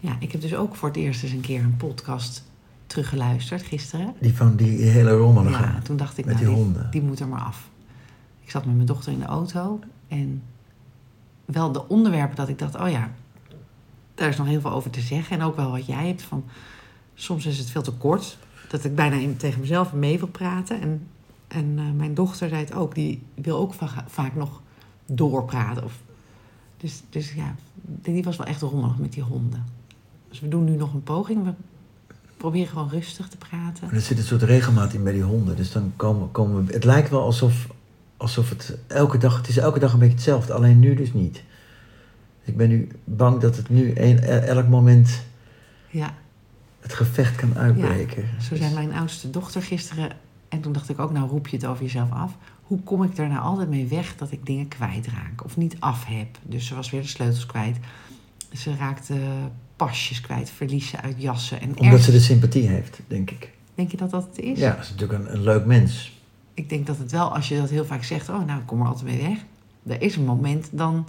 Ja, ik heb dus ook voor het eerst eens een keer een podcast teruggeluisterd gisteren. Die van die hele rommelige. Ja, toen dacht ik, met nou, die honden. die moet er maar af. Ik zat met mijn dochter in de auto en wel de onderwerpen dat ik dacht, oh ja, daar is nog heel veel over te zeggen. En ook wel wat jij hebt van, soms is het veel te kort. Dat ik bijna in- tegen mezelf mee wil praten. En, en eh, mijn dochter zei het ook, die wil ook va- vaak nog doorpraten. Of, dus, dus ja, die was wel echt rommelig met die honden. Dus we doen nu nog een poging. We proberen gewoon rustig te praten. Er zit een soort regelmaat in bij die honden. Dus dan komen, komen we... Het lijkt wel alsof, alsof het elke dag... Het is elke dag een beetje hetzelfde. Alleen nu dus niet. Ik ben nu bang dat het nu een, elk moment Ja, het gevecht kan uitbreken. Zo zei mijn oudste dochter gisteren. En toen dacht ik ook, nou roep je het over jezelf af. Hoe kom ik er nou altijd mee weg dat ik dingen kwijtraak of niet af heb? Dus ze was weer de sleutels kwijt. Ze raakte pasjes kwijt, verliezen uit jassen. En Omdat ze de sympathie heeft, denk ik. Denk je dat dat het is? Ja, ze is natuurlijk een, een leuk mens. Ik denk dat het wel, als je dat heel vaak zegt, oh nou, ik kom er altijd mee weg. Er is een moment, dan,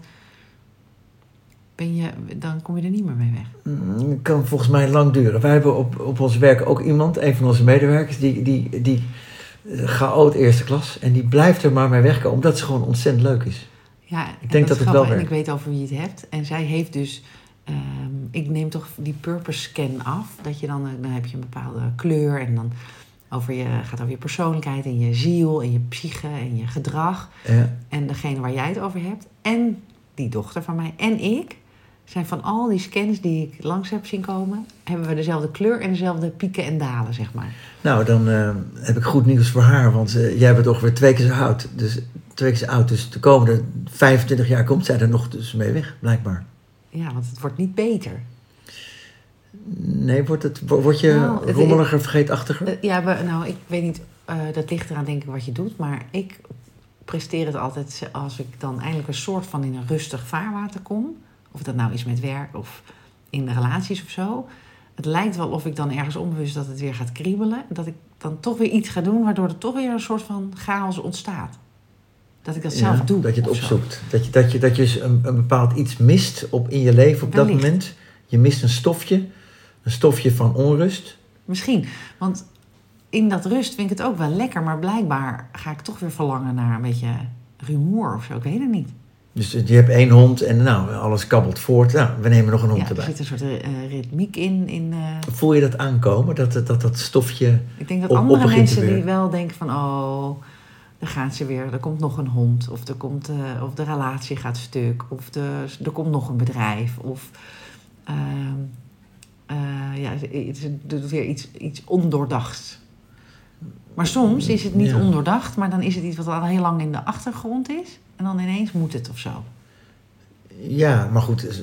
ben je, dan kom je er niet meer mee weg. Mm, Het kan volgens mij lang duren. Wij hebben op, op ons werk ook iemand, een van onze medewerkers, die, die, die eh, chaot eerste klas. En die blijft er maar mee wegkomen, omdat ze gewoon ontzettend leuk is. Ja, en denk dat het wel grappig. En werkt. ik weet over wie je het hebt. En zij heeft dus... ehm, ik neem toch die purpose scan af. Dat je dan, eh, dan heb je een bepaalde kleur. En dan over je, gaat over je persoonlijkheid en je ziel en je psyche en je gedrag. Ja. En degene waar jij het over hebt. En die dochter van mij en ik... zijn van al die scans die ik langs heb zien komen... hebben we dezelfde kleur en dezelfde pieken en dalen, zeg maar. Nou, dan eh, heb ik goed nieuws voor haar, want eh, jij bent ongeveer twee keer zo oud. Dus twee keer zo oud, dus de komende 25 jaar komt zij er nog dus mee weg, blijkbaar. Ja, want het wordt niet beter. Nee, wordt, het, wo- word je Nou, rommeliger, vergeetachtiger? Eh, Ja, nou, ik weet niet, eh, dat ligt eraan denk ik wat je doet. Maar ik presteer het altijd als ik dan eindelijk een soort van in een rustig vaarwater kom. Of dat nou is met werk of in de relaties of zo. Het lijkt wel of ik dan ergens onbewust dat het weer gaat kriebelen. Dat ik dan toch weer iets ga doen waardoor er toch weer een soort van chaos ontstaat. Dat ik dat zelf Ja, doe. Dat je het opzoekt. Dat je, dat je, dat je dus een, een bepaald iets mist op, in je leven op dat moment. Je mist een stofje, een stofje van onrust. Misschien. Want in dat rust vind ik het ook wel lekker. Maar blijkbaar ga ik toch weer verlangen naar een beetje rumoer of zo. Ik weet het niet. Dus je hebt één hond en nou, alles kabbelt voort. Nou, we nemen nog een hond Ja, er erbij. zit een soort eh, ritmiek in. in eh, Voel je dat aankomen? Dat dat, dat, dat stofje... ik denk dat Op- op andere te mensen die wel denken van... oh, daar gaat ze weer. Er komt nog een hond. Of, er komt, eh, of de relatie gaat stuk. Of de, er komt nog een bedrijf. Of eh, ja, ze- ze doet weer iets, iets ondoordachts. Maar soms is het niet Ja. ondoordacht. Maar dan is het iets wat al heel lang in de achtergrond is. En dan ineens moet het of zo. Ja, maar goed, is-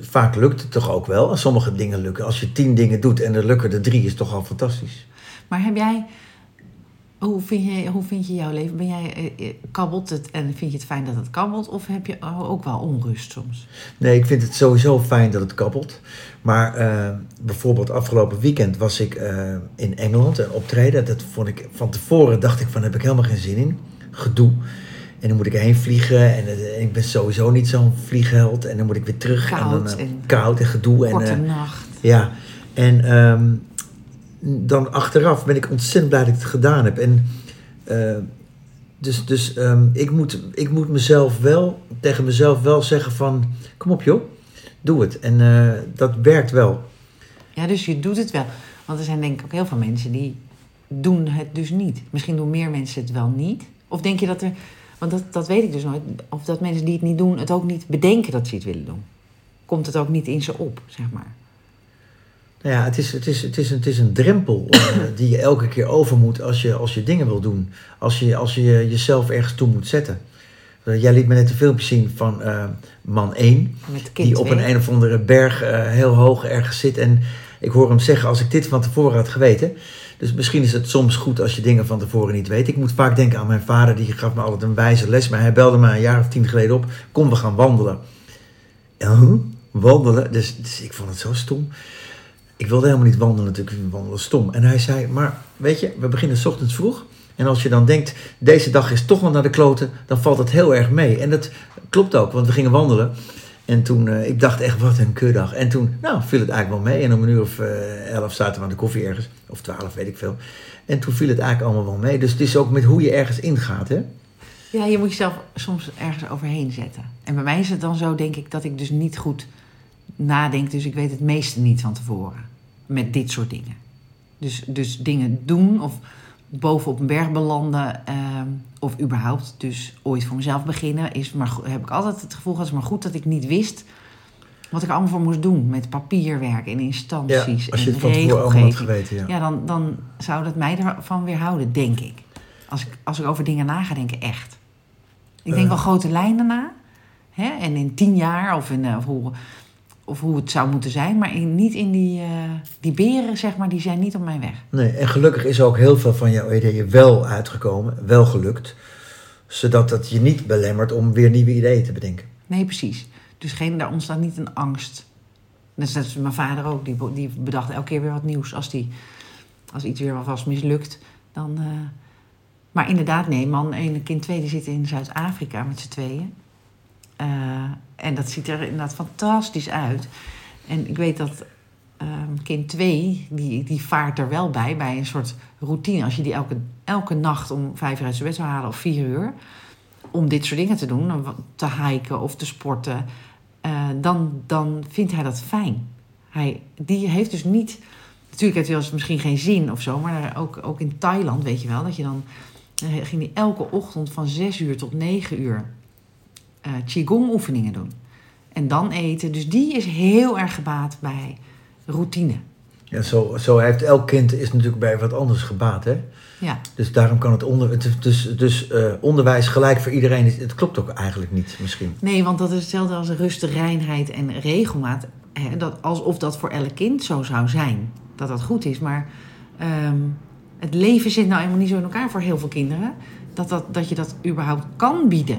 vaak lukt het toch ook wel. Sommige dingen lukken. Als je tien dingen doet en er lukken er drie, is toch al fantastisch. Maar heb jij, hoe vind je, hoe vind je jouw leven? Ben jij, eh, eh, kabbelt het en vind je het fijn dat het kabbelt? Of heb je ook wel onrust soms? Nee, ik vind het sowieso fijn dat het kabbelt. Maar eh, bijvoorbeeld afgelopen weekend was ik in Engeland en optreden. Dat vond ik van tevoren dacht ik van heb ik helemaal geen zin in. Gedoe. En dan moet ik heen vliegen en ik ben sowieso niet zo'n vliegheld. En dan moet ik weer terug. en Koud dan, en- koud en gedoe. En, nacht. Ja, en ehm, dan achteraf ben ik ontzettend blij dat ik het gedaan heb. En eh, dus, dus ehm, ik, moet, ik moet mezelf wel, tegen mezelf wel zeggen van, kom op joh, doe het. En eh, dat werkt wel. Ja, dus je doet het wel. Want er zijn denk ik ook heel veel mensen die doen het dus niet. Misschien doen meer mensen het wel niet. Of denk je dat er... Want dat, dat weet ik dus nooit. Of dat mensen die het niet doen, het ook niet bedenken dat ze het willen doen. Komt het ook niet in ze op, zeg maar. Nou ja, het is, het is, het is, een, het is een drempel eh, die je elke keer over moet als je, als je dingen wil doen. Als je, als je jezelf ergens toe moet zetten. Eh, Jij liet me net een filmpje zien van eh, man 1. Met kind die op een een of andere berg heel hoog ergens zit. En ik hoor hem zeggen, als ik dit van tevoren had geweten... Dus misschien is het soms goed als je dingen van tevoren niet weet. Ik moet vaak denken aan mijn vader, die gaf me altijd een wijze les. Maar hij belde me een jaar of tien geleden op. Kom, we gaan wandelen. Huh? wandelen? Dus, dus ik vond het zo stom. Ik wilde helemaal niet wandelen natuurlijk, wandelen stom. En hij zei, maar weet je, we beginnen 's ochtends vroeg. En als je dan denkt, deze dag is toch wel naar de kloten, dan valt het heel erg mee. En dat klopt ook, want we gingen wandelen. En toen, eh, ik dacht echt, wat een kuddag. En toen, nou, viel het eigenlijk wel mee. En om een uur of eh, elf zaten we aan de koffie ergens. Of twaalf, weet ik veel. En toen viel het eigenlijk allemaal wel mee. Dus het is ook met hoe je ergens ingaat, hè? Ja, je moet jezelf soms ergens overheen zetten. En bij mij is het dan zo, denk ik, dat ik dus niet goed nadenk. Dus ik weet het meeste niet van tevoren. Met dit soort dingen. Dus, dus dingen doen of bovenop een berg belanden. ehm, of überhaupt dus ooit voor mezelf beginnen. Is maar, heb ik altijd het gevoel gehad, maar goed dat ik niet wist... wat ik allemaal voor moest doen. Met papierwerk en instanties als je en het van tevoren allemaal had regelgeving. geweten, ja. Ja, dan, dan zou dat mij ervan weerhouden, denk ik. Als ik, als ik over dingen na ga denken, echt. Ik denk Eh. wel grote lijnen na. Hè? En in tien jaar, of, in, eh, of, hoe, of hoe het zou moeten zijn. Maar in, niet in die, eh, die beren, zeg maar, die zijn niet op mijn weg. Nee, en gelukkig is ook heel veel van jouw ideeën wel uitgekomen, wel gelukt. Zodat dat je niet belemmert om weer nieuwe ideeën te bedenken. Nee, precies. Dus geen, daar ontstaat niet een angst. Dat is mijn vader ook. Die, die bedacht elke keer weer wat nieuws. Als, die, als iets weer alvast mislukt, dan... eh, Maar inderdaad, nee, man 1 en kind 2 die zitten in Zuid-Afrika met z'n tweeën. Eh, en dat ziet er inderdaad fantastisch uit. En ik weet dat ehm, kind 2, die, die vaart er wel bij, bij een soort routine. Als je die elke, elke nacht om vijf uur uit zijn bed zou halen of vier uur, om dit soort dingen te doen, te hiken of te sporten, eh, dan, dan vindt hij dat fijn. Hij, die heeft dus niet. Natuurlijk heeft hij wel eens misschien geen zin of zo, maar ook, ook in Thailand weet je wel dat je dan. eh, ging hij elke ochtend van 6 uur tot 9 uur eh Qigong oefeningen doen. En dan eten. Dus die is heel erg gebaat bij routine. Ja, zo, zo heeft elk kind is natuurlijk bij wat anders gebaat, hè? Ja, Dus daarom kan het onder, dus, dus eh, onderwijs gelijk voor iedereen. Het klopt ook eigenlijk niet, misschien. nee, want dat is hetzelfde als rust, reinheid en regelmaat. Hè, dat, alsof dat voor elk kind zo zou zijn. Dat dat goed is. Maar ehm, het leven zit nou eenmaal niet zo in elkaar voor heel veel kinderen. Dat, dat, dat je dat überhaupt kan bieden.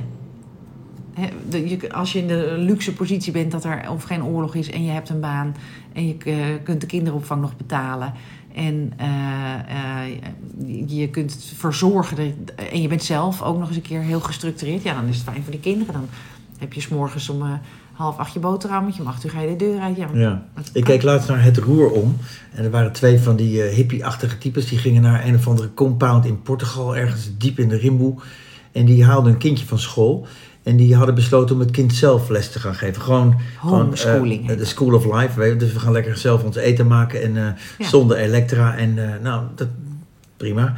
Je, als je in de luxe positie bent dat er of geen oorlog is en je hebt een baan en je eh, kunt de kinderopvang nog betalen en eh, eh, je- je kunt verzorgen dat- en je bent zelf ook nog eens een keer heel gestructureerd, ja, dan is het fijn voor die kinderen. Dan heb je s'morgens om half acht je boterhammetje, om acht uur ga je de deur uit. Ja, Ik keek laatst naar het roer om. En er waren twee van die hippie-achtige types. Die gingen naar een of andere compound in Portugal, ergens diep in de rimboe. En die haalden een kindje van school. En die hadden besloten om het kind zelf les te gaan geven. Gewoon, eh, Homeschooling de dat. school of life. Weet je. Dus we gaan lekker zelf ons eten maken. En eh, Ja. zonder elektra. En eh, nou, dat, prima.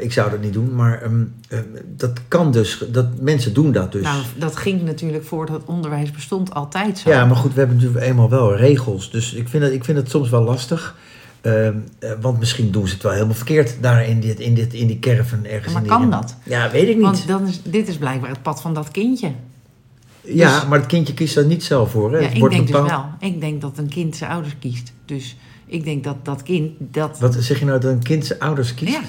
Ik zou dat niet doen. Maar ehm, ehm, dat kan dus. Dat, mensen doen dat dus. Nou, dat ging natuurlijk voordat het onderwijs bestond altijd zo. Ja, maar goed, we hebben natuurlijk eenmaal wel regels. Dus ik vind het, ik vind het soms wel lastig. Ehm, eh, want misschien doen ze het wel helemaal verkeerd daar in, dit, in, dit, in die caravan ergens. maar in die, kan dat? Ja, weet ik niet. Want dan is, dit is blijkbaar het pad van dat kindje. ja, dus- maar het kindje kiest daar niet zelf voor. Hè? Ja, Het ik wordt denk bepaald- dus wel. Ik denk dat een kind zijn ouders kiest. Dus ik denk dat dat kind dat... Wat zeg je nou dat een kind zijn ouders kiest? Ja,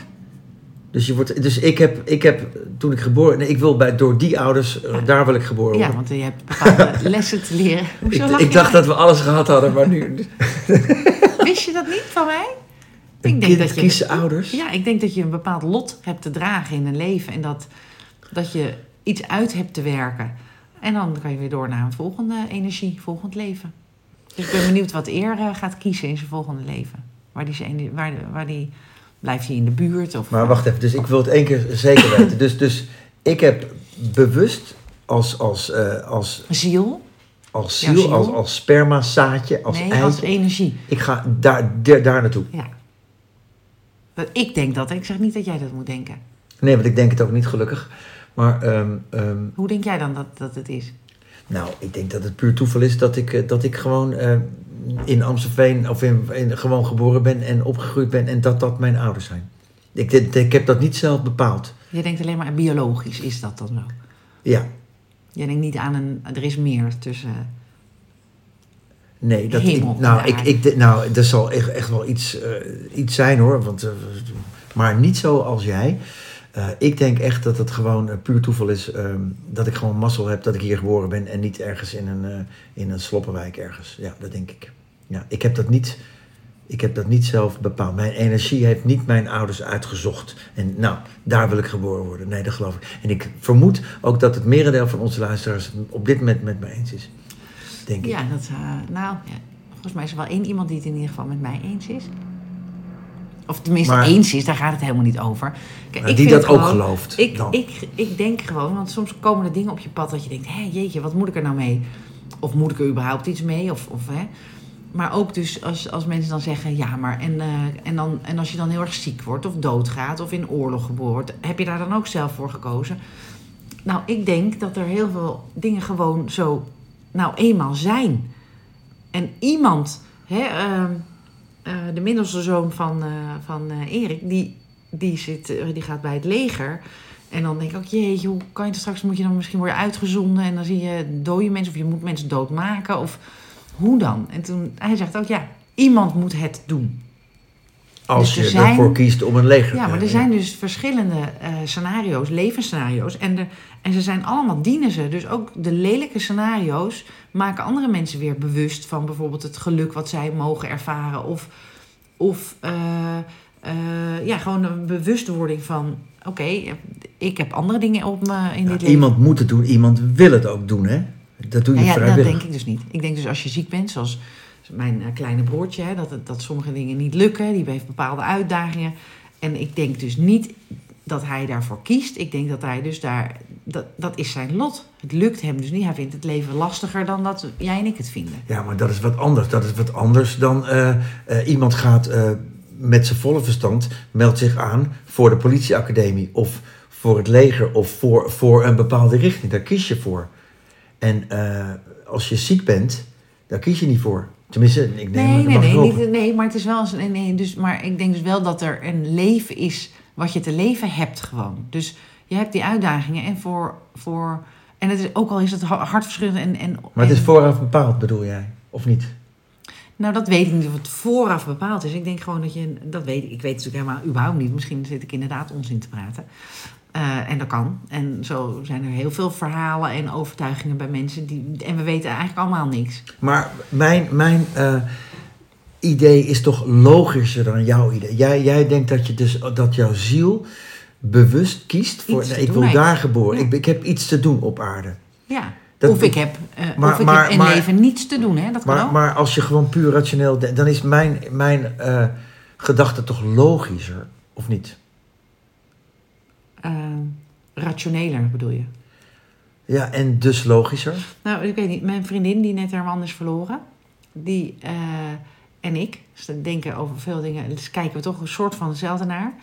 Dus, je wordt, dus ik, heb, ik heb toen ik geboren... Nee, ik wil bij, door die ouders, eh, Ja. daar wil ik geboren ja, worden. want je hebt bepaalde lessen te leren. Hoezo ik, dacht dat we alles gehad hadden, maar nu... Wist je dat niet van mij? Een denk kind dat je- ouders? Ja, ik denk dat je een bepaald lot hebt te dragen in een leven. En dat, dat je iets uit hebt te werken. En dan kan je weer door naar een volgende energie, volgend leven. Dus ik ben benieuwd wat eer eh, gaat kiezen in zijn volgende leven. Waar die, zijn, waar, waar die, blijft hij in de buurt? Of, Maar wacht even, dus ik wil het één keer zeker weten. Dus, dus ik heb bewust als, als, eh, als, Ziel? Als Ja, ziel, als, als spermazaadje, als nee, eitje. als energie. Ik ga daar, daar, daar naartoe. Ja. Ik denk dat. Ik zeg niet dat jij dat moet denken. Nee, want ik denk het ook niet gelukkig. Maar ehm, ehm, Hoe denk jij dan dat, dat het is? nou, ik denk dat het puur toeval is dat ik, eh, dat ik gewoon eh, in Amstelveen of in, in, gewoon geboren ben en opgegroeid ben en dat dat mijn ouders zijn. Ik, ik, ik heb dat niet zelf bepaald. Je denkt alleen maar biologisch is dat dan zo. Ja, Je denkt niet aan een... Er is meer tussen... Nee, dat Hemel ik, nou, ik, aarde. ik, de- nou, er zal echt, echt wel iets, eh, iets zijn hoor. Want, eh, maar niet zo als jij. Eh, ik denk echt dat het gewoon puur toeval is ehm, dat ik gewoon mazzel heb dat ik hier geboren ben en niet ergens in een, in een sloppenwijk ergens. Ja, dat denk ik. Ja, ik heb dat niet. Ik heb dat niet zelf bepaald. Mijn energie heeft niet mijn ouders uitgezocht. En nou, daar wil ik geboren worden. Nee, dat geloof ik. En ik vermoed ook dat het merendeel van onze luisteraars op dit moment met me eens is. denk ik. Ja, dat, eh, nou, ja, volgens mij is er wel één iemand die het in ieder geval met mij eens is. Of tenminste Maar- eens is, daar gaat het helemaal niet over. Kijk, ik die dat ook gelooft Ik, dan. ik, ik denk gewoon, want soms komen er dingen op je pad dat je denkt, hé jeetje, wat moet ik er nou mee? Of moet ik er überhaupt iets mee? Of, of, hè? Maar ook dus als, als mensen dan zeggen, ja, maar en, eh, en, dan, en als je dan heel erg ziek wordt of doodgaat of in oorlog geboren wordt, heb je daar dan ook zelf voor gekozen? Nou, ik denk dat er heel veel dingen gewoon zo nou eenmaal zijn. En iemand, hè, ehm, eh, de middelste zoon van, eh, van Erik, die, die, zit, die gaat bij het leger. En dan denk ik ook, jeetje, hoe kan je het straks, moet je dan misschien worden uitgezonden en dan zie je dode mensen of je moet mensen doodmaken of hoe dan? En toen, hij zegt ook, ja, iemand moet het doen. Als Dus je ervoor kiest om een leger Ja, te maar er zijn dus verschillende eh, scenario's, levensscenario's. En, de, en ze zijn allemaal, dienen ze. Dus ook de lelijke scenario's maken andere mensen weer bewust van bijvoorbeeld het geluk wat zij mogen ervaren. Of, of eh, eh, ja, gewoon een bewustwording van: oké, ik heb andere dingen op me in Ja, dit leven. iemand moet het doen, iemand wil het ook doen, hè? Dat doe je Nou ja, dat denk ik dus niet. Ik denk dus als je ziek bent, zoals mijn eh, kleine broertje, hè, dat, dat sommige dingen niet lukken. Die heeft bepaalde uitdagingen. En ik denk dus niet dat hij daarvoor kiest. Ik denk dat hij dus daar. Dat, dat is zijn lot. Het lukt hem dus niet. Hij vindt het leven lastiger dan dat jij en ik het vinden. Ja, maar dat is wat anders. Dat is wat anders dan eh, eh, iemand gaat met zijn volle verstand, meldt zich aan voor de politieacademie of voor het leger of voor, voor een bepaalde richting. Daar kies je voor. En eh, als je ziek bent, daar kies je niet voor. Tenminste, ik neem Nee, nee, nee, niet, nee. Maar het is wel eens. Nee, nee, dus, maar ik denk dus wel dat er een leven is wat je te leven hebt gewoon. Dus je hebt die uitdagingen en voor. voor en het is, ook al is het ha- hartverscheurend en, en. Maar het is vooraf bepaald, bedoel jij? Of niet? Nou, dat weet ik niet of het vooraf bepaald is. Ik denk gewoon dat je. Dat weet ik. Weet het natuurlijk helemaal überhaupt niet. Misschien zit ik inderdaad onzin te praten. Eh, en dat kan. En zo zijn er heel veel verhalen en overtuigingen bij mensen. Die, en we weten eigenlijk allemaal niks. Maar mijn, mijn eh, idee is toch logischer dan jouw idee. Jij, jij denkt dat, je dus, dat jouw ziel bewust kiest voor... Nee, ik wil daar geboren. Ja. Ik, ik heb iets te doen op aarde. Ja. Dat- of ik heb, eh, Maar- of ik maar- heb in maar- leven niets te doen. Hè? Dat kan Maar, ook. maar als je gewoon puur rationeel denkt, dan is mijn, mijn gedachte toch logischer, of niet? Eh, rationeler bedoel je? Ja, en dus logischer. Nou, ik weet niet. Mijn vriendin die net haar man is verloren. Die eh, en ik dus denken over veel dingen. Dus kijken we toch een soort van hetzelfde naar.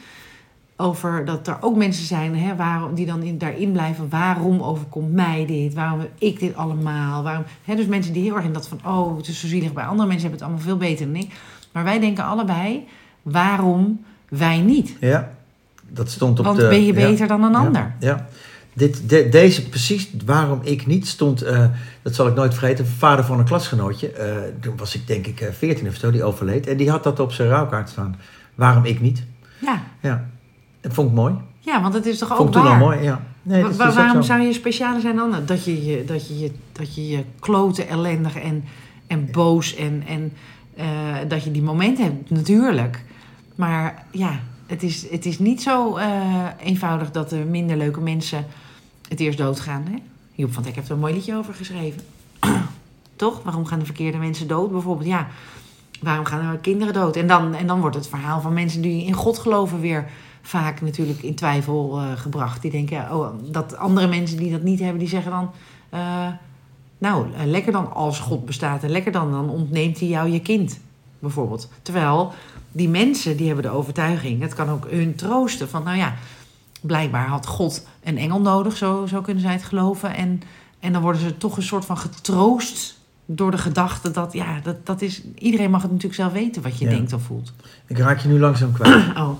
Over dat er ook mensen zijn hè, waarom, die dan in, daarin blijven. Waarom overkomt mij dit? Waarom ik dit allemaal? Waarom, hè, dus mensen die heel erg in dat van... Oh, het is zo zielig bij andere mensen hebben het allemaal veel beter dan ik. Maar wij denken allebei... Waarom wij niet? Ja, dat stond op Want de... ben je ja. beter dan een ander? Ja. Dit, de- deze, precies waarom ik niet stond, eh, dat zal ik nooit vergeten, vader van een klasgenootje, eh, toen was ik denk ik eh, 14 of zo, die overleed. En die had dat op zijn rouwkaart staan. Waarom ik niet? Ja. Ja, dat vond ik mooi. ja, want het is toch vond ook ik toen al mooi, ja. Nee, Wa- dus waarom zo. zou je specialer zijn dan dat je je, dat je, je, dat je, je kloten ellendig en, en boos en, en eh, dat je die momenten hebt? Natuurlijk. Maar ja, het is, het is niet zo eh, eenvoudig dat er minder leuke mensen het eerst doodgaan. Hè? Joep van Dijk heeft er een mooi liedje over geschreven. Toch? Waarom gaan de verkeerde mensen dood? Bijvoorbeeld, ja. Waarom gaan er kinderen dood? En dan, en dan wordt het verhaal van mensen die in God geloven weer vaak natuurlijk in twijfel eh, gebracht. Die denken, ja, oh, dat andere mensen die dat niet hebben, die zeggen dan... eh, nou, lekker dan als God bestaat en lekker dan, dan ontneemt hij jou je kind, bijvoorbeeld. Terwijl die mensen, die hebben de overtuiging, het kan ook hun troosten van, nou ja, blijkbaar had God een engel nodig, zo, zo kunnen zij het geloven. En, en dan worden ze toch een soort van getroost door de gedachte dat, ja, dat, dat is, iedereen mag het natuurlijk zelf weten wat je Ja. denkt of voelt. Ik raak je nu langzaam kwijt. Oh.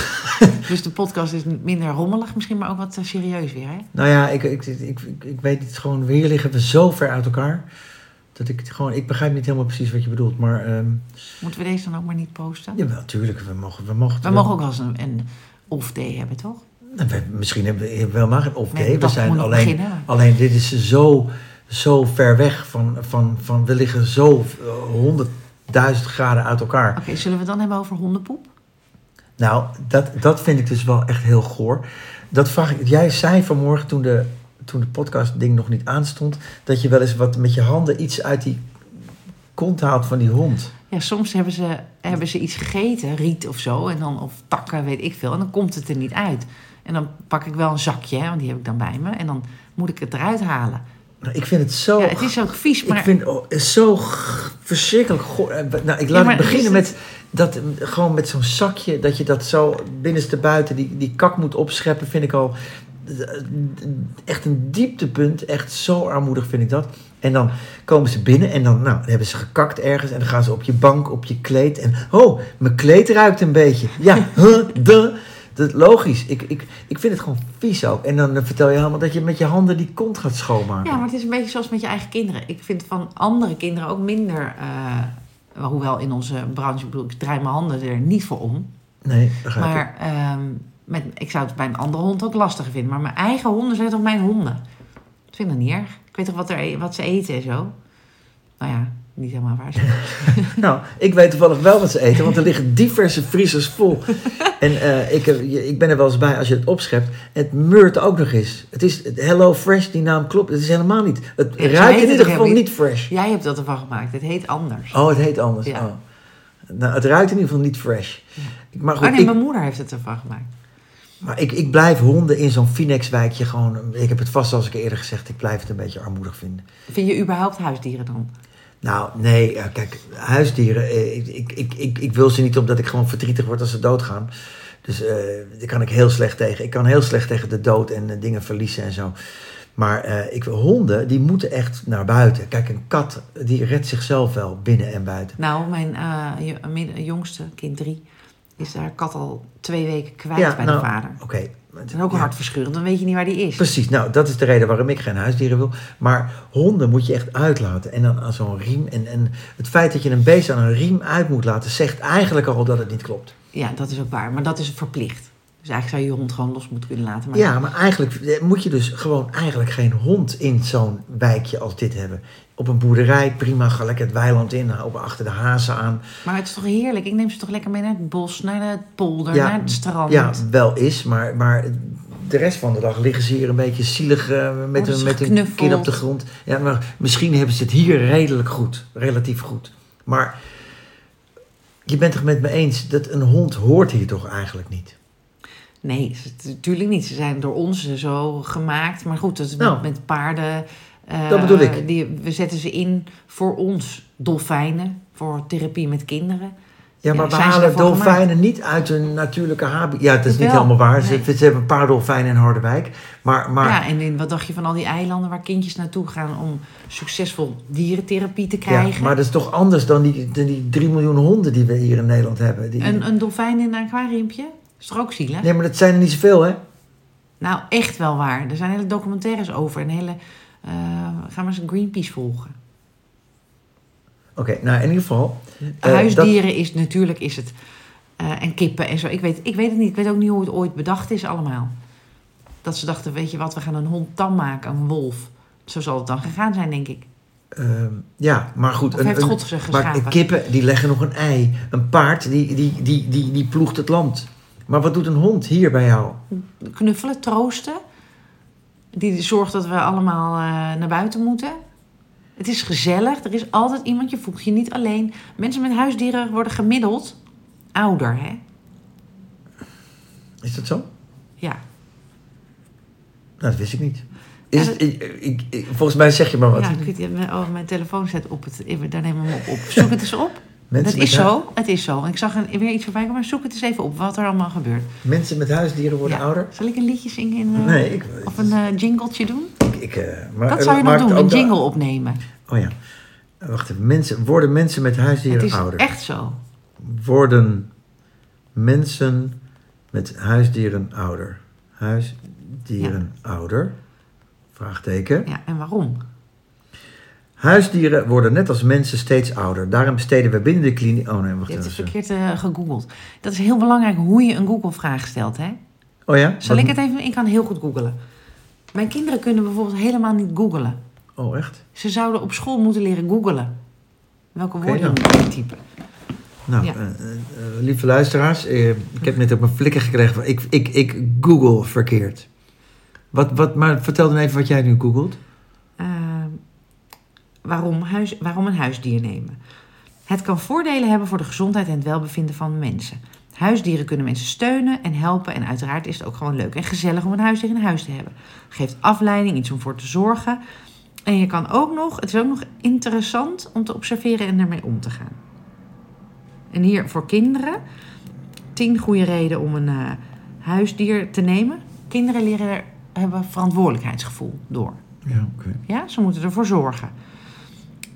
dus de podcast is minder rommelig misschien, maar ook wat serieus weer, hè? nou ja, ik, ik, ik, ik, weet het gewoon, hier liggen we zo ver uit elkaar. Dat ik gewoon, ik begrijp niet helemaal precies wat je bedoelt. Maar ehm Moeten we deze dan ook maar niet posten? ja, natuurlijk, we mogen, we mogen We wel. mogen ook wel eens een, een off-day hebben, toch? Nou, we- misschien hebben we, hebben we helemaal geen off day. Nee, we dat zijn alleen, beginnen. alleen dit is zo, zo ver weg van, van, van we liggen zo honderdduizend graden uit elkaar. Oké, zullen we het dan hebben over hondenpoep? Nou, dat, dat vind ik dus wel echt heel goor. Dat vraag ik. Jij zei vanmorgen toen de, toen de podcast ding nog niet aanstond, dat je wel eens wat met je handen iets uit die kont haalt van die hond. Ja, soms hebben ze, hebben ze iets gegeten, riet of zo, en dan, of takken, weet ik veel, en dan komt het er niet uit. En dan pak ik wel een zakje, hè, want die heb ik dan bij me, en dan moet ik het eruit halen. Nou, ik vind het zo... Ja, het is ook vies, maar Ik vind oh, het zo verschrikkelijk. Eh, Nou, ik laat het beginnen het- met dat, eh, gewoon met zo'n zakje, dat je dat zo binnenste buiten, die, die kak moet opscheppen, vind ik al echt een dieptepunt. Echt zo armoedig vind ik dat. En dan komen ze binnen en dan, nou, dan hebben ze gekakt ergens en dan gaan ze op je bank, op je kleed en, oh, mijn kleed ruikt een beetje. Ja, huh, de. Dat, logisch. Ik, ik, ik vind het gewoon vies ook. En dan eh, vertel je helemaal dat je met je handen die kont gaat schoonmaken. Ja, maar het is een beetje zoals met je eigen kinderen. Ik vind van andere kinderen ook minder. eh, hoewel in onze branche, ik bedoel, ik draai mijn handen er niet voor om. Nee, begrijp ik. Maar ehm, met, ik zou het bij een andere hond ook lastiger vinden. Maar mijn eigen honden zijn toch mijn honden? Ik vind dat niet erg. Ik weet toch wat, er, e- wat ze eten en zo. Nou ja, niet helemaal waar. Nou, ik weet toevallig wel wat ze eten, want er liggen diverse vriezers vol. En eh, ik, ik ben er wel eens bij als je het opschept. Het meurt ook nog eens. Het is het Hello Fresh, die naam klopt. Het is helemaal niet. Het Ja, ruikt in ieder geval niet fresh. Jij hebt dat ervan gemaakt. Het heet anders. Oh, het heet anders. Ja. Oh. Nou, het ruikt in ieder geval niet fresh. Ja. Maar Oh goed, nee, ik, mijn moeder heeft het ervan gemaakt. Maar ik, ik blijf honden in zo'n Phoenix-wijkje gewoon... Ik heb het vast als ik eerder gezegd, ik blijf het een beetje armoedig vinden. Vind je überhaupt huisdieren dan? Nou, nee, eh, kijk, huisdieren, eh, ik, ik, ik, ik, ik wil ze niet omdat ik gewoon verdrietig word als ze doodgaan. Dus eh daar kan ik heel slecht tegen. Ik kan heel slecht tegen de dood en eh, dingen verliezen en zo. Maar eh, ik, honden, die moeten echt naar buiten. Kijk, een kat, die redt zichzelf wel binnen en buiten. Nou, mijn eh, jongste, kind drie, is haar kat al twee weken kwijt bij nou, de vader. Oké. Dat is ook Ja. hartverscheurend, dan weet je niet waar die is. Precies, nou dat is de reden waarom ik geen huisdieren wil. Maar honden moet je echt uitlaten. En dan aan zo'n riem. En, en het feit dat je een beest aan een riem uit moet laten, zegt eigenlijk al dat het niet klopt. Ja, dat is ook waar, maar dat is verplicht. Dus eigenlijk zou je je hond gewoon los moeten kunnen laten. Maar Ja, maar eigenlijk eh, moet je dus gewoon eigenlijk geen hond in zo'n wijkje als dit hebben. Op een boerderij, prima, ga lekker het weiland in, op achter de hazen aan. Maar het is toch heerlijk? Ik neem ze toch lekker mee naar het bos, naar het polder, Ja, naar het strand. Ja, wel is, maar, maar de rest van de dag liggen ze hier een beetje zielig eh, met, Worden een, met een geknuffeld? kin op de grond. Ja, maar misschien hebben ze het hier redelijk goed, relatief goed. Maar je bent toch met me eens dat een hond hoort hier toch eigenlijk niet? Nee, natuurlijk niet. Ze zijn door ons zo gemaakt. Maar goed, dat is Nou. met, met paarden. Eh, Dat bedoel ik. Die, we zetten ze in voor ons. Dolfijnen, voor therapie met kinderen. Ja, maar Ja, we halen dolfijnen niet uit hun natuurlijke habitat. Ja, het is niet helemaal waar. Ze, nee. ze hebben een paar dolfijnen in Harderwijk. Maar, maar Ja, en in, wat dacht je van al die eilanden waar kindjes naartoe gaan om succesvol dierentherapie te krijgen? Ja, maar dat is toch anders dan die, dan die 3 miljoen honden die we hier in Nederland hebben. Die, een, een dolfijn in een aquariumpje? Is toch ook zielig? Nee, maar dat zijn er niet zoveel, hè? Nou, echt wel waar. Er zijn hele documentaires over. En hele, eh, ga maar eens Greenpeace volgen. Oké, nou in ieder geval. eh, Huisdieren is natuurlijk is het. eh, en kippen en zo. Ik weet, ik weet het niet. Ik weet ook niet hoe het ooit bedacht is allemaal. Dat ze dachten, weet je wat, we gaan een hond tam maken, een wolf. Zo zal het dan gegaan zijn, denk ik. ehm, ja, maar goed. Of een- heeft een- God ze maar geschapen? kippen, die leggen nog een ei. Een paard, die, die, die, die, die ploegt het land. Maar wat doet een hond hier bij jou? Knuffelen, troosten. Die zorgt dat we allemaal eh, naar buiten moeten. Het is gezellig. Er is altijd iemand. Je voelt je niet alleen. Mensen met huisdieren worden gemiddeld ouder, hè? Is dat zo? Ja. Nou, dat wist ik niet. Is Ja, het, ik, ik, ik- volgens mij zeg je maar wat. Ja, ik weet, oh, mijn telefoon staat op het. Daar neem hem op. op. Zoek het eens op. Mensen dat is zo. Het is zo. Ik zag een, weer iets voorbij komen. maar Zoek het eens even op wat er allemaal gebeurt. Mensen met huisdieren worden Ja. ouder? Zal ik een liedje zingen? In, eh, Nee, ik, Of een eh, jingletje doen? ik, ik, eh, maar, Wat zou je dan doen? Een de- jingle opnemen. Oh ja. Wacht even. Mensen, worden mensen met huisdieren Het is ouder? echt zo. Worden mensen met huisdieren ouder? Huisdieren ouder? Vraagteken. Ja, en waarom? Huisdieren worden net als mensen steeds ouder. Daarom besteden we binnen de kliniek... Oh nee, wacht het even. verkeerd eh, gegoogeld. Dat is heel belangrijk hoe je een Google-vraag stelt. Hè? Oh ja? Zal Wat- ik het even... Ik kan heel goed googlen. Mijn kinderen kunnen bijvoorbeeld helemaal niet googlen. Oh echt? Ze zouden op school moeten leren googlen. Welke woorden nou. moet je typen? Nou, Ja. eh, eh, lieve luisteraars. ik heb net op mijn flikker gekregen van... Ik, ik, ik google verkeerd. Wat, wat, maar vertel dan even wat jij nu googelt. Waarom, huis, waarom een huisdier nemen? Het kan voordelen hebben voor de gezondheid en het welbevinden van mensen. Huisdieren kunnen mensen steunen en helpen. En uiteraard is het ook gewoon leuk en gezellig om een huisdier in huis te hebben. Geeft afleiding, iets om voor te zorgen. En je kan ook nog, het is ook nog interessant om te observeren en ermee om te gaan. En hier voor kinderen, tien goede redenen om een eh, huisdier te nemen. Kinderen leren er, hebben verantwoordelijkheidsgevoel door. Ja, oké. Ja, ze moeten ervoor zorgen.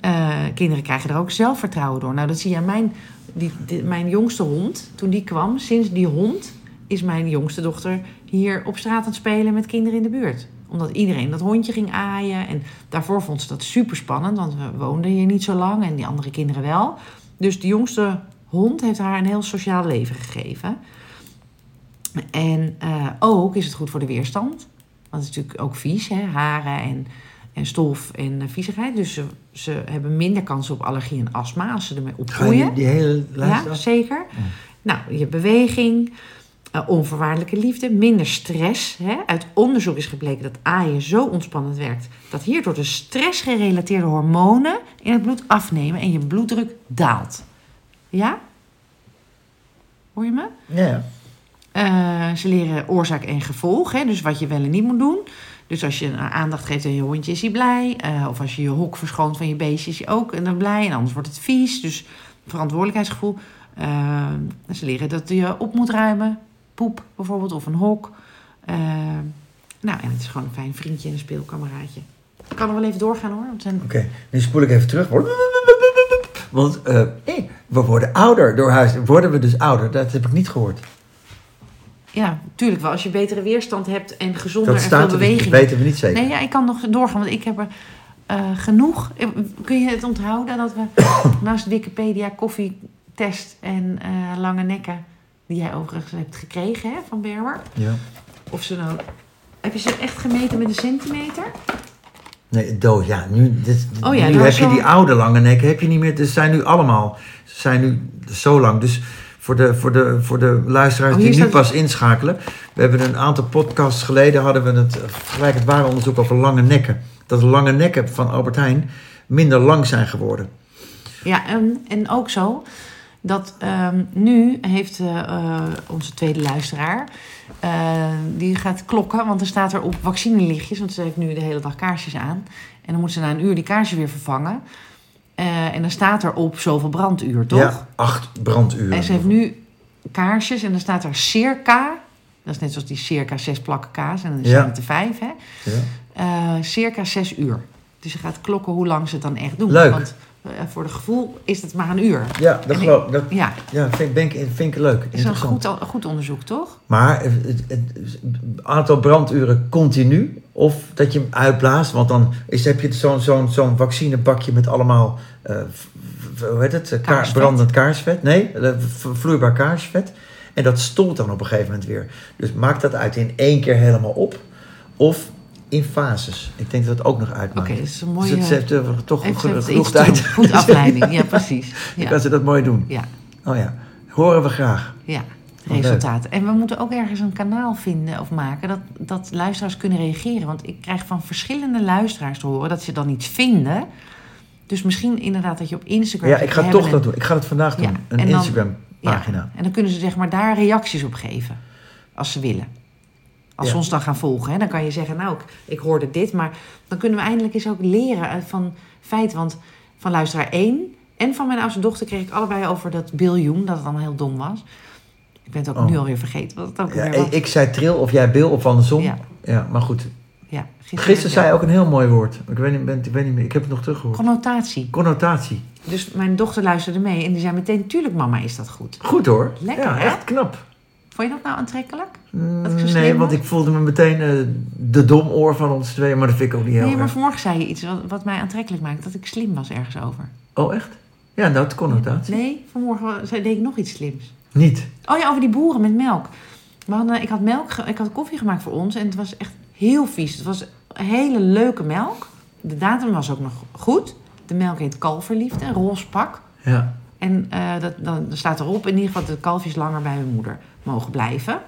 Eh, kinderen krijgen er ook zelfvertrouwen door. Nou, dat zie je aan mijn, die, mijn jongste hond. Toen die kwam, sinds die hond is mijn jongste dochter hier op straat aan het spelen met kinderen in de buurt. Omdat iedereen dat hondje ging aaien. En daarvoor vond ze dat super spannend, want we woonden hier niet zo lang en die andere kinderen wel. Dus de jongste hond heeft haar een heel sociaal leven gegeven. En eh, ook is het goed voor de weerstand. Want het is natuurlijk ook vies, hè? haren en, en stof en eh, viezigheid. Dus ze, ze hebben minder kans op allergie en astma als ze ermee opgroeien. die hele lijst Ja, af? zeker. Nou, je beweging, eh, onvoorwaardelijke liefde, minder stress. Hè? Uit onderzoek is gebleken dat aaien zo ontspannend werkt... dat hierdoor de stressgerelateerde hormonen in het bloed afnemen... en je bloeddruk daalt. Ja? Hoor je me? Ja, ja. Eh, ze leren oorzaak en gevolg, hè? dus wat je wel en niet moet doen. Dus als je eh, aandacht geeft aan je hondje, is hij blij. Eh, of als je je hok verschoont van je beestje, is hij ook en dan blij. En anders wordt het vies. Dus verantwoordelijkheidsgevoel. Eh, ze leren dat je op moet ruimen. Poep bijvoorbeeld, of een hok. Eh, nou, en het is gewoon een fijn vriendje en een speelkameraadje. Ik kan er wel even doorgaan hoor. Want het zijn... Oké, nu spoel ik even terug. Want eh, eh, we worden ouder door huis. Worden we dus ouder? Dat heb ik niet gehoord. Ja, tuurlijk wel. Als je betere weerstand hebt en gezonder Dat en veel staat beweging. dat weten we niet zeker. Nee, ja, ik kan nog doorgaan, want ik heb er eh, genoeg. Eh, Kun je het onthouden dat we naast Wikipedia koffietest en eh, lange nekken, die jij overigens hebt gekregen hè, van Berber, Ja. of ze nou. Heb je ze echt gemeten met een centimeter? Nee, dood. Ja, nu, dit, Oh ja, nu heb was je die oude lange nekken heb je niet meer. Ze zijn nu allemaal. Ze zijn nu zo lang. Dus voor de, voor de, voor de luisteraars Oh, die hier nu staat- pas inschakelen. We hebben een aantal podcasts geleden hadden we het gelijk het ware onderzoek over lange nekken. Dat de lange nekken van Albert Heijn minder lang zijn geworden. Ja, en, en ook zo dat ehm, nu heeft eh, eh, onze tweede luisteraar, eh, die gaat klokken, want er staat er op vaccinelichtjes, want ze heeft nu de hele dag kaarsjes aan. En dan moet ze na een uur die kaarsjes weer vervangen. Eh, en dan staat er op zoveel branduur, toch? Ja, acht branduren. En ze heeft nu kaarsjes en dan staat er circa, dat is net zoals die circa zes plakken kaas, en dan Ja. zijn het er vijf, hè? Ja. Eh, circa zes uur. Dus ze gaat klokken hoe lang ze het dan echt doen. Leuk. Want voor de gevoel is het maar een uur. Ja, dat En geloof ik. Dat, Ja, ja, vind, ben ik, vind ik leuk. dat is een goed, goed onderzoek, toch? Maar het, het- het aantal branduren continu. Of dat je hem uitblaast. Want dan is, heb je zo'n zo'n zo'n vaccinebakje met allemaal. eh, hoe heet het? Eh, Kaar- Kaarsvet. brandend kaarsvet. Nee, eh, vloeibaar kaarsvet. En dat stolt dan op een gegeven moment weer. Dus maak dat uit in één keer helemaal op. Of in fases. Ik denk dat dat ook nog Oké, uitmaakt. dat is een Dus mooie... het heeft eh, toch genoeg, tijd. Goed afleiding, ja precies. Dan Ja, kan ze dat mooi doen. ja, Oh ja, horen we graag. ja. Wat Resultaten. En we moeten ook ergens een kanaal vinden of maken dat, dat luisteraars kunnen reageren. Want ik krijg van verschillende luisteraars te horen dat ze dan iets vinden. Dus misschien inderdaad dat je op Instagram... Ja, ik ga toch dat doen. Ik ga het vandaag doen. Ja, Een en dan- Instagram Ja, en dan kunnen ze zeg maar daar reacties op geven. Als ze willen. Als Ja. ons dan gaan volgen. Hè, dan kan je zeggen, nou, ik, ik hoorde dit. Maar dan kunnen we eindelijk eens ook leren uit van feiten. Want van luisteraar 1 en van mijn oudste dochter kreeg ik allebei over dat biljoen. Dat het allemaal heel dom was. Ik ben het ook Oh. nu alweer vergeten. Wat het ook Ja, was. ik zei tril of jij Bill of andersom. Ja. Ja. maar goed. ja, Gisteren zei je ook een heel mooi woord. Ik weet niet, ben- ik weet niet meer. Ik heb het nog teruggehoord. Connotatie. Connotatie. Dus mijn dochter luisterde mee en die zei meteen... Tuurlijk mama, is dat goed. Goed hoor. Lekker, ja, hè? echt knap. Vond je dat nou aantrekkelijk? Mm, Dat nee, want ik voelde me meteen eh, de domoor van ons twee. Maar dat vind ik ook niet heel Nee, maar erg. vanmorgen zei je iets wat, wat mij aantrekkelijk maakt. Dat ik slim was ergens over. Oh, echt? Ja, nou, het connotatie. Nee, vanmorgen zei- deed ik nog iets slims. Niet. Oh ja, over die boeren met melk. We hadden, ik had melk, ik had koffie gemaakt voor ons en het was echt heel vies. Het was hele leuke melk. De datum was ook nog goed. De melk heet kalverliefde, een roze pak. Ja. En eh, dat, dan staat erop in ieder geval dat de kalfjes langer bij hun moeder mogen blijven.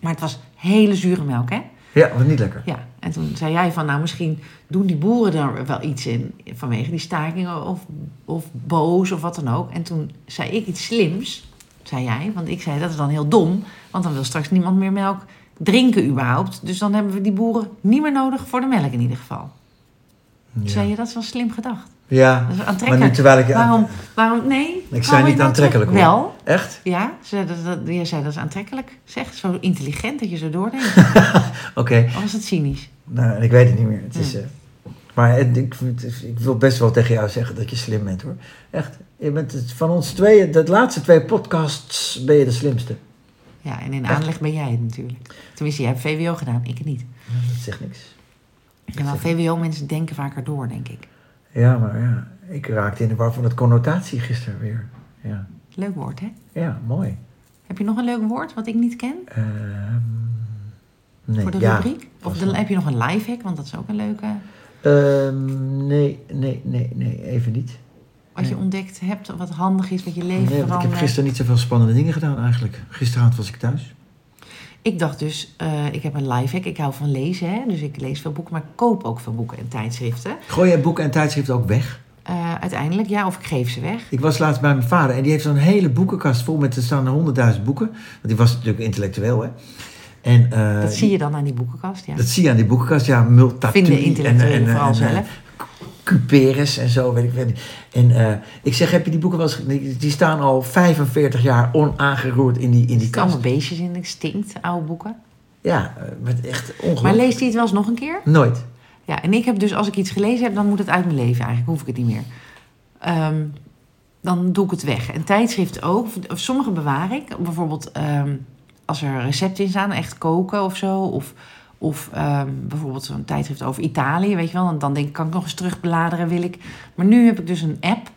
Maar het was hele zure melk, hè? Ja, wat niet lekker. Ja, en toen zei jij van, nou misschien doen die boeren er wel iets in vanwege die stakingen of, of boos of wat dan ook. En toen zei ik iets slims, zei jij, want ik zei dat is dan heel dom, want dan wil straks niemand meer melk drinken überhaupt. Dus dan hebben we die boeren niet meer nodig voor de melk in ieder geval. Toen Zei je dat is wel slim gedacht. Ja, is maar nu terwijl ik... Waarom, waarom, nee. Ik zei is niet aantrekkelijk hoor. Wel, Echt? ja. Ze, dat, dat, je zei dat is aantrekkelijk. Zeg, zo intelligent dat je zo doordenkt. Oké. Of was het cynisch? Nou, ik weet het niet meer. Het is, eh, maar ik, ik wil best wel tegen jou zeggen dat je slim bent hoor. Echt. Je bent het, van ons tweeën, de laatste twee podcasts, ben je de slimste. Ja, en in aanleg ben jij het natuurlijk. Tenminste, jij hebt VWO gedaan, ik niet. Dat zegt niks. Ja, maar VWO-mensen denken vaker door, denk ik. Ja, maar ja, ik raakte in de war van het connotatie gisteren weer. Ja, Leuk woord, hè? ja mooi. Heb je nog een leuk woord wat ik niet ken Ehm, nee, voor de ja. rubriek? Of heb je nog een lifehack? Want dat is ook een leuke... Ehm, nee, nee, nee, nee, even niet. Wat je Nee. ontdekt hebt, wat handig is, wat je leven Nee, want ik heb gisteren niet zoveel spannende dingen gedaan eigenlijk. Gisteravond was ik thuis. Ik dacht dus, eh, ik heb een lifehack. Ik hou van lezen, hè? dus ik lees veel boeken, maar ik koop ook veel boeken en tijdschriften. Gooi jij boeken en tijdschriften ook weg? Eh, uiteindelijk, ja, of ik geef ze weg. Ik was laatst bij mijn vader en die heeft zo'n hele boekenkast vol met er staan honderdduizend boeken. Want die was natuurlijk intellectueel, hè. En, eh, dat zie je dan aan die boekenkast, ja. Dat zie je aan die boekenkast, ja, Multatuli Vinden intellectuelen vooral en, zelf. Cuperus en zo, weet ik wel. En eh, ik zeg, heb je die boeken wel eens... Die, staan al 45 jaar onaangeroerd in die, in die zitten allemaal kast. beestjes in, het stinkt, oude boeken. Ja, eh, met echt Maar ongelooflijk. leest hij het wel eens nog een keer? Nooit. Ja, en ik heb dus, als ik iets gelezen heb, dan moet het uit mijn leven eigenlijk. Hoef ik het niet meer. Ehm, dan doe ik het weg. En tijdschriften ook. Of- sommige bewaar ik. Bijvoorbeeld ehm, als er recepten in staan, echt koken of zo. Of, of ehm, bijvoorbeeld zo'n tijdschrift over Italië, weet je wel. En dan denk ik, kan ik nog eens terugbladeren, wil ik. Maar nu heb ik dus een app.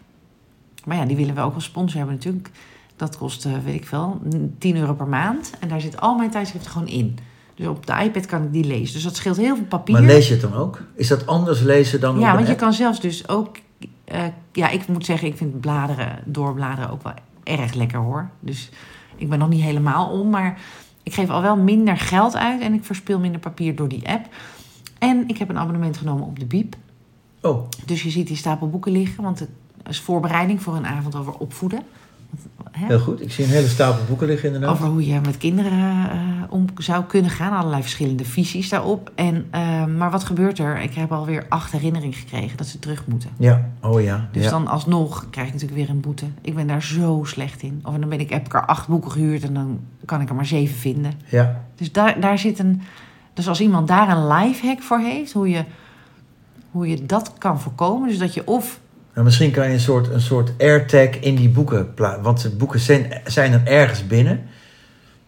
Maar ja, die willen we ook als sponsor hebben natuurlijk. Dat kost, eh, weet ik veel, 10 euro per maand. En daar zit al mijn tijdschriften gewoon in. Dus op de iPad kan ik die lezen. Dus dat scheelt heel veel papier. Maar lees je het dan ook? Is dat anders lezen dan op Ja, want je app? kan zelfs dus ook... eh, ja, ik moet zeggen, ik vind bladeren, doorbladeren ook wel erg lekker hoor. Dus ik ben nog niet helemaal om, maar ik geef al wel minder geld uit en ik verspil minder papier door die app. En ik heb een abonnement genomen op de Biep. Oh, Dus je ziet die stapel boeken liggen, want het is voorbereiding voor een avond over opvoeden. Hè? heel goed. Ik zie een hele stapel boeken liggen inderdaad. Over hoe je met kinderen eh, om zou kunnen gaan. Allerlei verschillende visies daarop. En, eh, maar wat gebeurt er? Ik heb alweer acht herinneringen gekregen dat ze terug moeten. Ja, oh ja. Dus ja. dan alsnog krijg ik natuurlijk weer een boete. Ik ben daar zo slecht in. Of dan ben ik, heb ik er acht boeken gehuurd en dan kan ik er maar zeven vinden. ja. Dus daar, daar zit een. Dus als iemand daar een lifehack voor heeft, hoe je, hoe je dat kan voorkomen. Dus dat je of. Nou, misschien kan je een soort, een soort airtag in die boeken plaatsen. Want de boeken zijn, zijn er ergens binnen.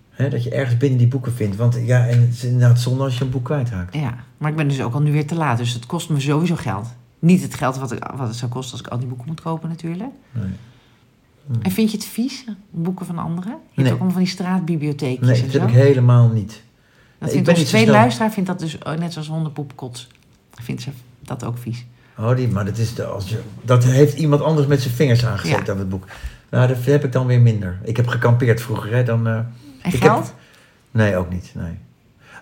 Hè, dat je ergens binnen die boeken vindt. Want ja, en het is inderdaad zonde als je een boek kwijtraakt. Ja, maar ik ben dus ook al nu weer te laat. Dus het kost me sowieso geld. Niet het geld wat, ik, wat het zou kosten als ik al die boeken moet kopen, natuurlijk. Nee, En vind je het vies, boeken van anderen? Je hebt Nee. ook allemaal van die straatbibliotheekjes nee dat heb ik helemaal niet. Dat ik vindt onze tweede luisteraar vindt dat dus oh, net zoals hondenpoepkots. Vindt ze dat ook vies. Oh, die, maar dat, is de, als je, dat heeft iemand anders met zijn vingers aangezet Ja. aan het boek. Nou, dat heb ik dan weer minder. Ik heb gekampeerd vroeger, hè. Dan, eh, En heb- geld? nee, ook niet. Nee.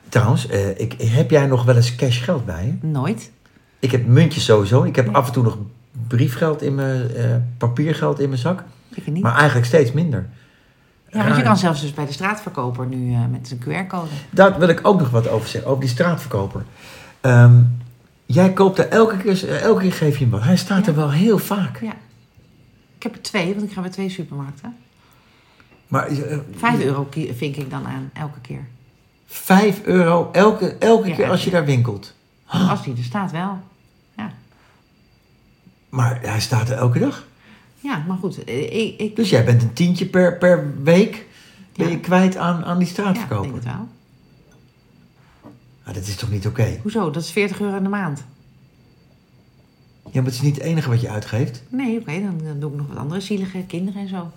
Trouwens, eh, ik, heb jij nog wel eens cash geld bij je? Nooit. Ik heb muntjes sowieso. Ik heb Nee. af en toe nog briefgeld in mijn, eh, papiergeld in mijn zak. Ik niet. Maar eigenlijk steeds minder. ja, want je kan zelfs dus bij de straatverkoper nu eh, met een QR-code. Daar wil ik ook nog wat over zeggen, over die straatverkoper. Ehm, jij koopt er elke keer, elke keer geef je hem wat. Hij staat Ja. er wel heel vaak. Ja. Ik heb er twee, want ik ga bij twee supermarkten. Maar eh, Vijf euro vink ik dan aan, elke keer. vijf euro elke, elke Ja. keer als je daar winkelt. Als die er staat wel. Ja, Maar hij staat er elke dag. Ja maar goed. eh, Ik, ik, Dus jij bent een tientje per, per week ben Ja. je kwijt aan, aan die ja, ik straatverkoper. denk het wel. Dat is toch niet oké? Hoezo? Dat is 40 euro in de maand. Ja, maar het is niet het enige wat je uitgeeft. Nee, oké, dan, dan doe ik nog wat andere zielige kinderen en zo.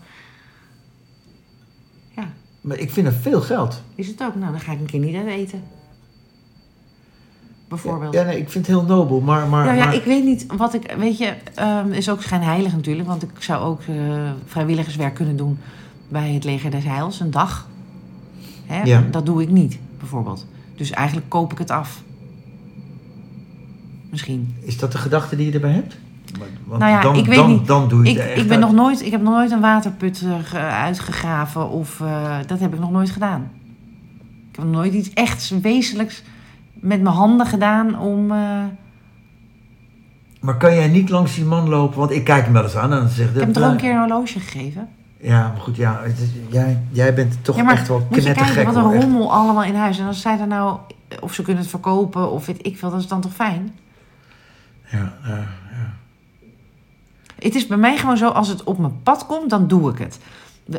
Ja, Maar ik vind dat veel geld. is het ook. Nou, dan ga ik een keer niet uit eten. Bijvoorbeeld. Ja, nee, ik vind het heel nobel, maar... maar, Nou ja, maar ik weet niet wat ik. Weet je, ehm, is ook schijnheilig natuurlijk. Want ik zou ook eh, vrijwilligerswerk kunnen doen bij het Leger des Heils, een dag. Hè? Ja. Dat doe ik niet, bijvoorbeeld. Dus eigenlijk koop ik het af. Misschien. Is dat de gedachte die je erbij hebt? Want Nou ja, dan, ik weet dan, niet. Dan doe je Ik, het echt ik, ben uit. nog nooit, ik heb nog nooit een waterput eh, ge- uitgegraven. Of eh, dat heb ik nog nooit gedaan. Ik heb nog nooit iets echt wezenlijks met mijn handen gedaan om... eh, Maar kan jij niet langs die man lopen? Want ik kijk hem wel eens aan en dan zegt ik heb hem toch een keer een horloge gegeven? Ja, maar goed, ja, het is- jij, jij bent toch ja, maar echt wel knettergek. wat een echt. rommel allemaal in huis. En als zij er nou... Of ze kunnen het verkopen of weet ik veel. Dat is dan toch fijn? Ja, ja, ja. Het is bij mij gewoon zo, als het op mijn pad komt, dan doe ik het.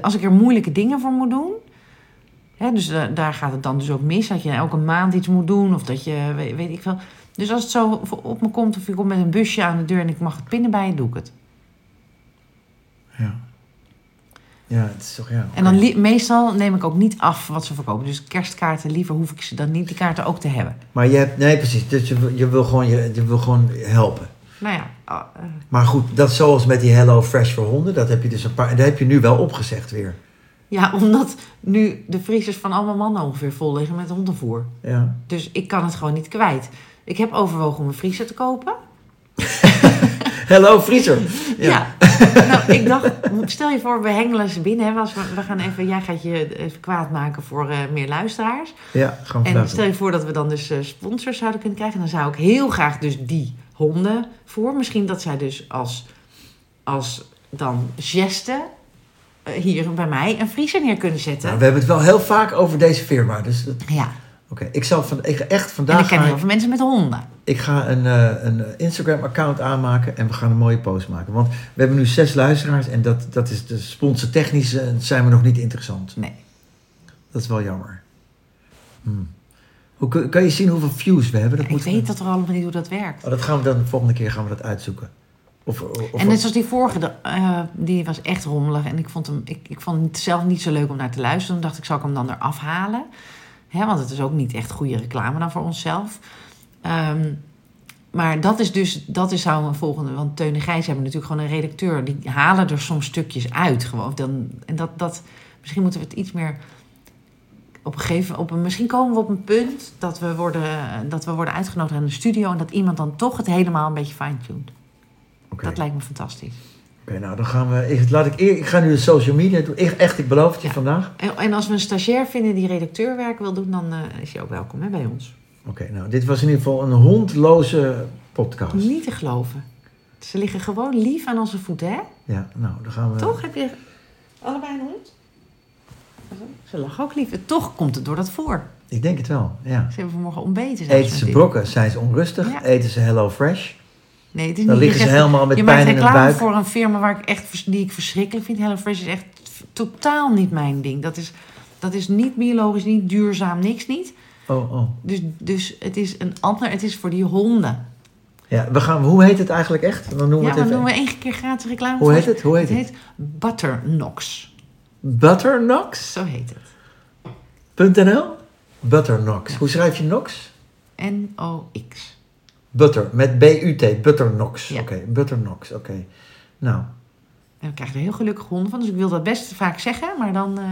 Als ik er moeilijke dingen voor moet doen, hè, dus daar gaat het dan dus ook mis. Dat je elke maand iets moet doen of dat je, weet, weet ik veel. Dus als het zo op me komt of ik kom met een busje aan de deur en ik mag het pinnen bij, doe ik het. ja. Ja, het is toch, ja. En dan meestal neem ik ook niet af wat ze verkopen. Dus kerstkaarten, liever hoef ik ze dan niet die kaarten ook te hebben. Maar je hebt, nee precies, dus je, wil- je, wil gewoon, je, je wil gewoon helpen. Nou ja, ah, eh, Maar goed, dat zoals met die Hello Fresh voor honden, dat heb je dus een paar, dat heb je nu wel opgezegd weer. Ja, omdat nu de vriezers van allemaal mannen ongeveer vol liggen met hondenvoer. Ja. Dus ik kan het gewoon niet kwijt. Ik heb overwogen om een vriezer te kopen. Hello Vriezer. Ja. nou, ik dacht, stel je voor, we hengelen ze binnen. Hè, als we, we gaan even, jij gaat je even kwaad maken voor eh, meer luisteraars. Ja, we En stel je voor dat we dan dus eh, sponsors zouden kunnen krijgen. Dan zou ik heel graag dus die honden voor. Misschien dat zij dus als, als dan geste eh, hier bij mij een vriezer neer kunnen zetten. Nou, we hebben het wel heel vaak over deze firma. Dus dat- ja, oké, ik zal van, ik ga echt en vandaag ik ken ga heel veel mensen met honden. ik ga een, eh, een Instagram-account aanmaken en we gaan een mooie post maken. Want we hebben nu zes luisteraars en dat, dat is de sponsortechnisch eh, zijn we nog niet interessant. Nee. Dat is wel jammer. Hmm. Hoe, kan je zien hoeveel views we hebben? Dat Ik weet dat er allemaal niet hoe dat werkt. Oh, dat gaan we dan de volgende keer gaan we dat uitzoeken. Of, of, En net zoals die vorige, eh, die was echt rommelig. En ik vond, hem, ik, ik vond het zelf niet zo leuk om naar te luisteren. Toen dacht ik, zal ik hem dan eraf halen? Hè, want het is ook niet echt goede reclame dan voor onszelf. Ehm, maar dat is dus, dat is zou een volgende. Want Teun en Gijs hebben natuurlijk gewoon een redacteur. Die halen er soms stukjes uit gewoon. Dan, en dat, dat, misschien moeten we het iets meer op een gegeven op een, misschien komen we op een punt dat we worden, dat we worden uitgenodigd aan de studio. En dat iemand dan toch het helemaal een beetje fine-tuned. Dat lijkt me fantastisch. Oké, nou dan gaan we. Ik, laat ik, ik ga nu de social media doen. Ik, echt, ik beloof het je Ja. vandaag. En, en als we een stagiair vinden die redacteurwerk wil doen, dan eh, is hij ook welkom hè, bij ons. Oké, nou dit was in ieder geval een hondloze podcast. Niet te geloven. Ze liggen gewoon lief aan onze voeten, hè? Ja, nou dan gaan we. Toch? Heb je allebei een hond? Ze lachen ook lief. Toch komt het door dat voor. Ik denk het wel, ja. Ze hebben vanmorgen ontbeten. Eten ze brokken, zijn ze onrustig. Ja. Eten ze Hello Fresh, Nee, het is dan niet. liggen ze helemaal met je pijn in reclame buik. voor een firma waar ik echt, die ik verschrikkelijk vind. HelloFresh is echt totaal niet mijn ding. Dat is, dat is niet biologisch, niet duurzaam, niks niet. Oh, oh. Dus, dus het is een ander, het is voor die honden. Ja, we gaan, hoe heet het eigenlijk echt? Dan noemen we Ja, het dan even. doen we één keer gratis reclame Hoe heet het? Hoe heet het? het? heet Butternox. Butternox.nl? Zo heet het. Butternox. Hoe schrijf je Nox? N-O-X. Butter, met B-U-T, Butternox. Ja. Oké, Butternox, oké. Nou, En we krijgen er heel gelukkig honden van. Dus ik wil dat best vaak zeggen, maar dan eh,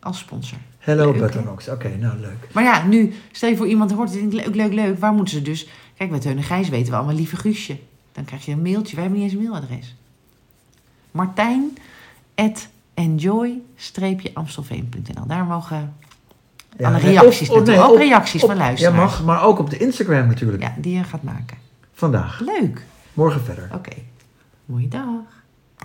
als sponsor. hello Leuk? Butternox. Oké, nou leuk. Maar ja, nu, stel je voor iemand hoort het, denkt leuk, leuk, leuk. Waar moeten ze dus? Kijk, bij Teun en Gijs weten we allemaal lieve Guusje. Dan krijg je een mailtje. Wij hebben niet eens een mailadres. Martijn at enjoy-amstelveen.nl. Daar mogen Ja, nee, reacties nee, ook op- reacties op- van Ja, luisteraars. mag, maar ook op de Instagram natuurlijk. Ja, die je gaat maken. Vandaag. Leuk. Morgen verder. Oké. Mooie dag.